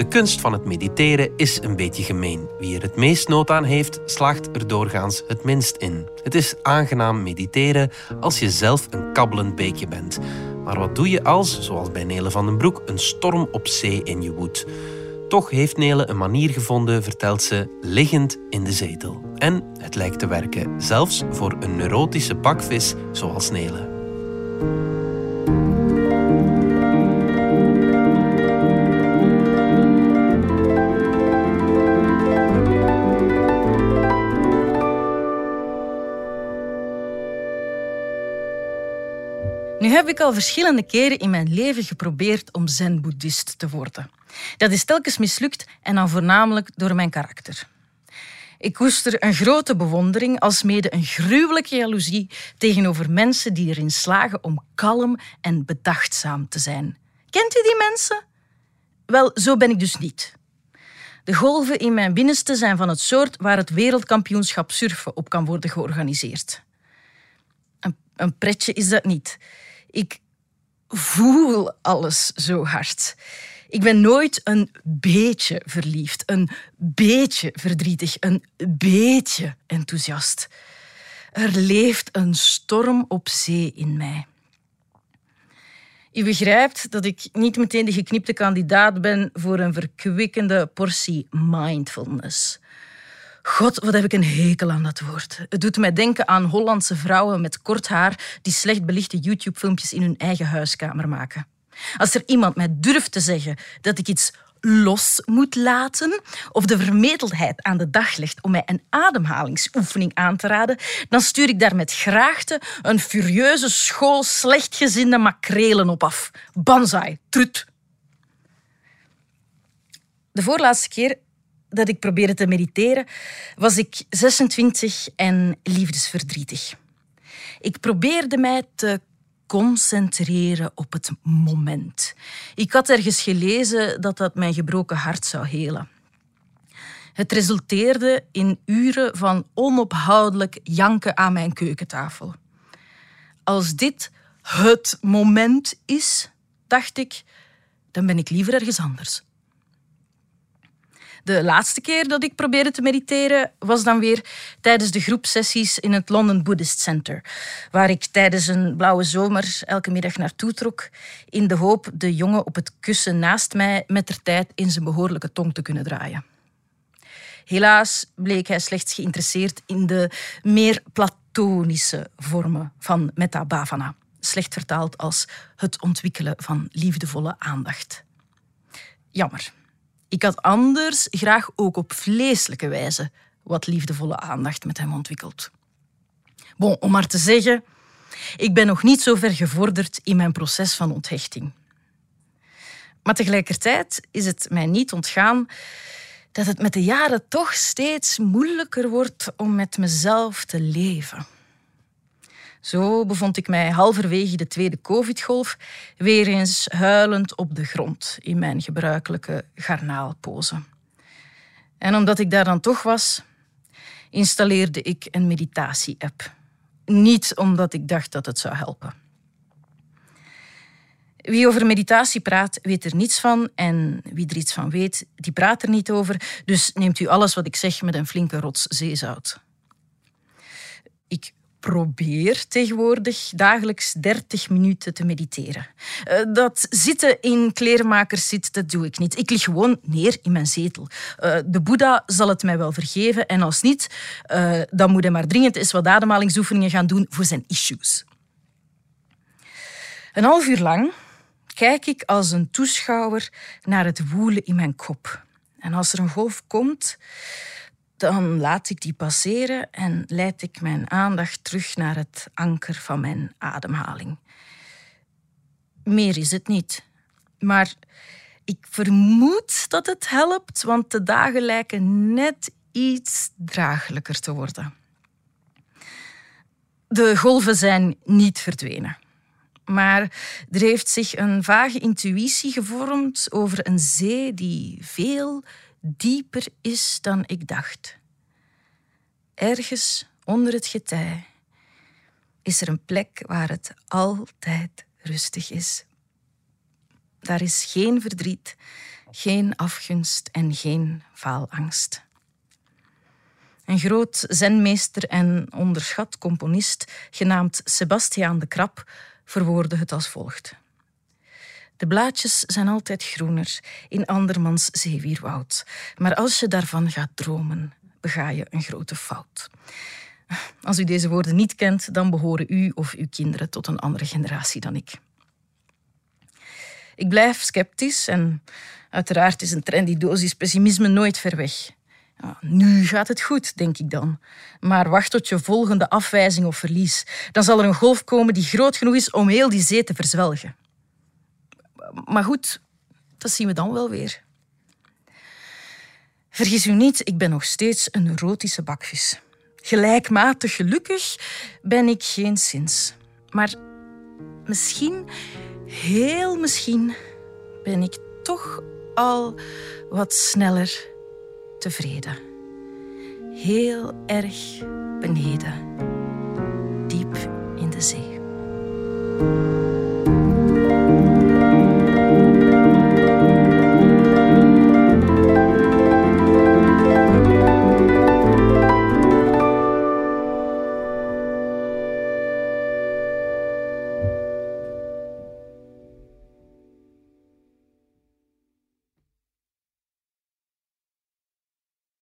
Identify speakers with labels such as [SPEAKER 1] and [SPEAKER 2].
[SPEAKER 1] De kunst van het mediteren is een beetje gemeen. Wie er het meest nood aan heeft, slaagt er doorgaans het minst in. Het is aangenaam mediteren als je zelf een kabbelend beekje bent. Maar wat doe je als, zoals bij Nele van den Broek, een storm op zee in je woedt? Toch heeft Nele een manier gevonden, vertelt ze, liggend in de zetel. En het lijkt te werken, zelfs voor een neurotische bakvis zoals Nele.
[SPEAKER 2] Nu heb ik al verschillende keren in mijn leven geprobeerd om zen-boeddhist te worden. Dat is telkens mislukt en dan voornamelijk door mijn karakter. Ik koester een grote bewondering, alsmede een gruwelijke jaloezie tegenover mensen die erin slagen om kalm en bedachtzaam te zijn. Kent u die mensen? Wel, zo ben ik dus niet. De golven in mijn binnenste zijn van het soort waar het wereldkampioenschap surfen op kan worden georganiseerd. Een, een pretje is dat niet. Ik voel alles zo hard. Ik ben nooit een beetje verliefd, een beetje verdrietig, een beetje enthousiast. Er leeft een storm op zee in mij. U begrijpt dat ik niet meteen de geknipte kandidaat ben voor een verkwikkende portie mindfulness. God, wat heb ik een hekel aan dat woord. Het doet mij denken aan Hollandse vrouwen met kort haar die slecht belichte YouTube-filmpjes in hun eigen huiskamer maken. Als er iemand mij durft te zeggen dat ik iets los moet laten of de vermetelheid aan de dag legt om mij een ademhalingsoefening aan te raden, dan stuur ik daar met graagte een furieuze school slechtgezinde makrelen op af. Banzai, trut. De voorlaatste keer dat ik probeerde te mediteren, was ik 26 en liefdesverdrietig. Ik probeerde mij te concentreren op het moment. Ik had ergens gelezen dat dat mijn gebroken hart zou helen. Het resulteerde in uren van onophoudelijk janken aan mijn keukentafel. Als dit het moment is, dacht ik, dan ben ik liever ergens anders. De laatste keer dat ik probeerde te mediteren was dan weer tijdens de groepsessies in het London Buddhist Center, waar ik tijdens een blauwe zomer elke middag naartoe trok, in de hoop de jongen op het kussen naast mij met de tijd in zijn behoorlijke tong te kunnen draaien. Helaas bleek hij slechts geïnteresseerd in de meer platonische vormen van metta bhavana, slecht vertaald als het ontwikkelen van liefdevolle aandacht. Jammer. Ik had anders graag ook op vleeselijke wijze wat liefdevolle aandacht met hem ontwikkeld. Bon, om maar te zeggen, ik ben nog niet zo ver gevorderd in mijn proces van onthechting. Maar tegelijkertijd is het mij niet ontgaan dat het met de jaren toch steeds moeilijker wordt om met mezelf te leven. Zo bevond ik mij halverwege de tweede COVID-golf weer eens huilend op de grond in mijn gebruikelijke garnaalpose. En omdat ik daar dan toch was, installeerde ik een meditatie-app. Niet omdat ik dacht dat het zou helpen. Wie over meditatie praat, weet er niets van. En wie er iets van weet, die praat er niet over. Dus neemt u alles wat ik zeg met een flinke rots zeezout. Ik probeer tegenwoordig dagelijks 30 minuten te mediteren. Eh, dat zitten in kleermakers zit, dat doe ik niet. Ik lig gewoon neer in mijn zetel. Eh, de Boeddha zal het mij wel vergeven en als niet, eh, dan moet hij maar dringend eens wat ademhalingsoefeningen gaan doen voor zijn issues. Een half uur lang kijk ik als een toeschouwer naar het woelen in mijn kop. En als er een golf komt, dan laat ik die passeren en leid ik mijn aandacht terug naar het anker van mijn ademhaling. Meer is het niet. Maar ik vermoed dat het helpt, want de dagen lijken net iets draaglijker te worden. De golven zijn niet verdwenen. Maar er heeft zich een vage intuïtie gevormd over een zee die veel dieper is dan ik dacht. Ergens onder het getij is er een plek waar het altijd rustig is. Daar is geen verdriet Geen afgunst en geen faalangst. Een groot zenmeester en onderschat componist, genaamd Sebastiaan de Krap, verwoordde het als volgt. De blaadjes zijn altijd groener in andermans zeewierwoud, maar als je daarvan gaat dromen, bega je een grote fout. Als u deze woorden niet kent, dan behoren u of uw kinderen tot een andere generatie dan ik. Ik blijf sceptisch en uiteraard is een trendy dosis pessimisme nooit ver weg. Nu gaat het goed, denk ik dan. Maar wacht tot je volgende afwijzing of verlies. Dan zal er een golf komen die groot genoeg is om heel die zee te verzwelgen. Maar goed, dat zien we dan wel weer. Vergis u niet, ik ben nog steeds een neurotische bakvis. Gelijkmatig gelukkig ben ik geen sinds. Maar misschien, heel misschien, ben ik toch al wat sneller tevreden. Heel erg beneden, diep in de zee.